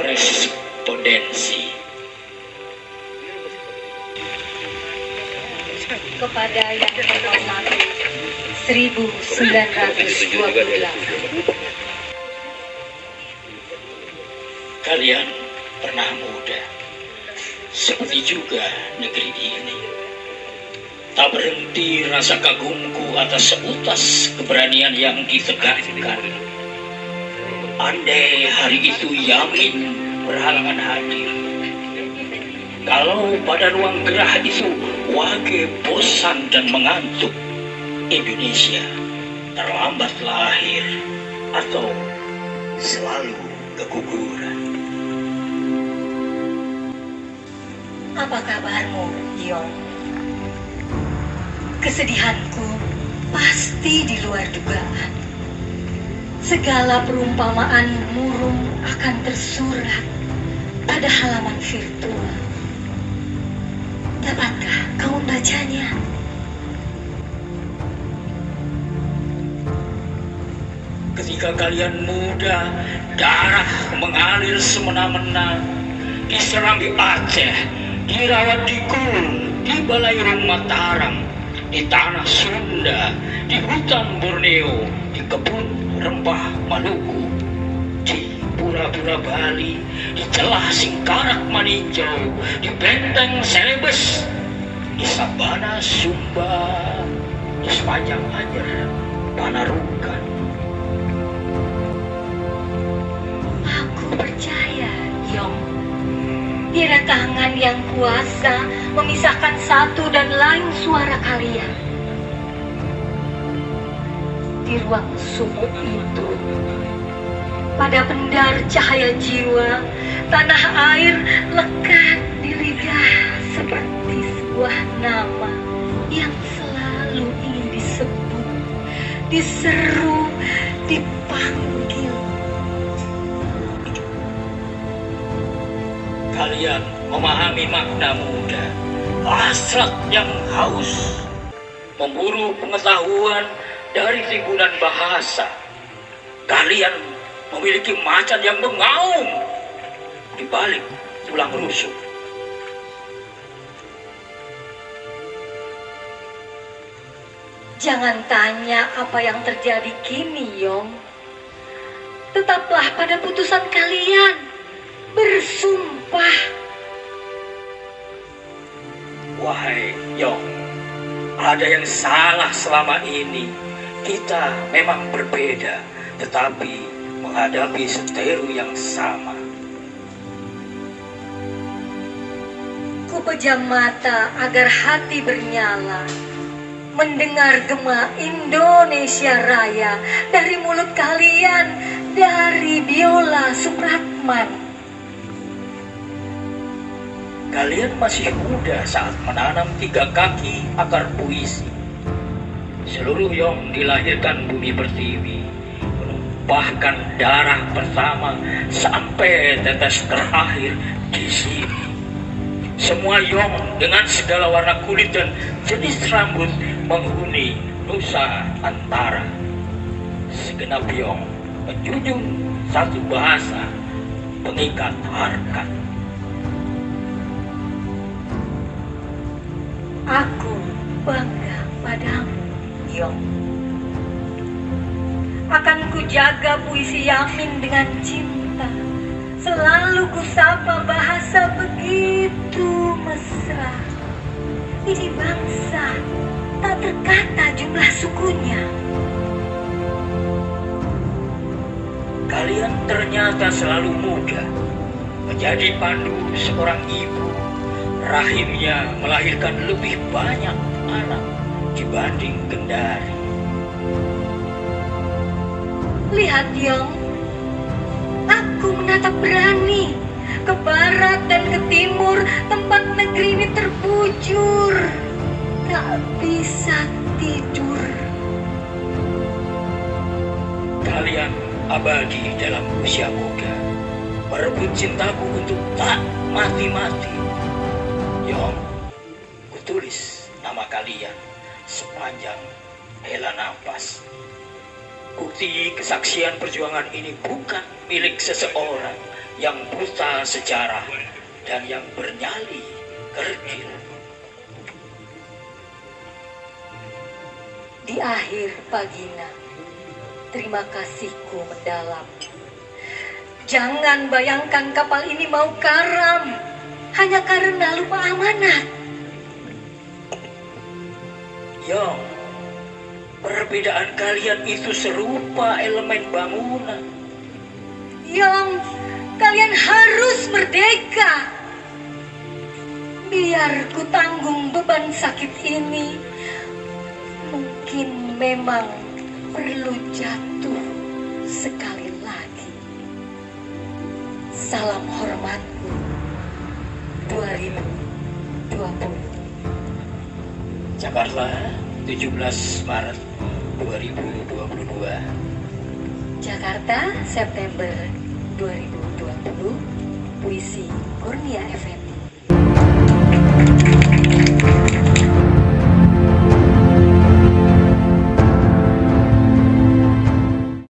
korespondensi. Kepada yang terhormat 1928 Kalian pernah muda, seperti juga negeri ini. Tak berhenti rasa kagumku atas seutas keberanian yang ditegakkan. Andai hari itu Yamin berhalangan hadir. Kalau pada ruang gerah itu wage bosan dan mengantuk, Indonesia terlambat lahir atau selalu keguguran. Apa kabarmu, Yong? Kesedihanku pasti di luar dugaan. Segala perumpamaan murung akan tersurat pada halaman virtual. Dapatkah kau membacanya? Ketika kalian muda, darah mengalir semena-mena, diserambi Aceh, dirawat di Kul, di Balai Rumah Mataram, di tanah Sunda, di hutan Borneo, di kebun rempah Maluku, di pura-pura Bali, di celah Singkarak Maninjau, di benteng Selebes, di sabana Sumba, di sepanjang Anyer, Panarukan, Aku percaya, Yong. Tiada tangan yang kuasa memisahkan satu dan lain suara kalian. Di ruang sumur itu, pada pendar cahaya jiwa, tanah air lekat di lidah seperti sebuah nama yang selalu ingin disebut, diseru, dipanggil. kalian memahami makna muda, hasrat yang haus, memburu pengetahuan dari timbunan bahasa. Kalian memiliki macan yang mengaum di balik tulang rusuk. Jangan tanya apa yang terjadi kini, Yong. Tetaplah pada putusan kalian. Bersumpah. Wahai Yong, ada yang salah selama ini. Kita memang berbeda, tetapi menghadapi seteru yang sama. Ku pejam mata agar hati bernyala. Mendengar gema Indonesia Raya dari mulut kalian, dari biola Supratman. Kalian masih muda saat menanam tiga kaki akar puisi. Seluruh yang dilahirkan bumi pertiwi menumpahkan darah pertama sampai tetes terakhir di sini. Semua yong dengan segala warna kulit dan jenis rambut menghuni Nusa Antara. Segenap yong menjunjung satu bahasa pengikat harkat. Aku padamu, Akan kujaga puisi Yamin dengan cinta. Selalu kusapa bahasa begitu mesra. Ini bangsa tak terkata jumlah sukunya. Kalian ternyata selalu muda menjadi pandu seorang ibu. Rahimnya melahirkan lebih banyak anak dibanding Kendari. Lihat, Yong. Aku menatap berani ke barat dan ke timur tempat negeri ini terbujur. Tak bisa tidur. Kalian abadi dalam usia muda. Merebut cintaku untuk tak mati-mati. Yong, kutulis nama kalian sepanjang hela nafas. Bukti kesaksian perjuangan ini bukan milik seseorang yang buta sejarah dan yang bernyali kerkil. Di akhir pagina, terima kasihku mendalam. Jangan bayangkan kapal ini mau karam hanya karena lupa amanat. Yong, perbedaan kalian itu serupa elemen bangunan. Yong, kalian harus merdeka. Biar ku tanggung beban sakit ini. Mungkin memang perlu jatuh sekali lagi. Salam hormatku 2020. Jakarta, 17 Maret 2022. Jakarta, September 2020.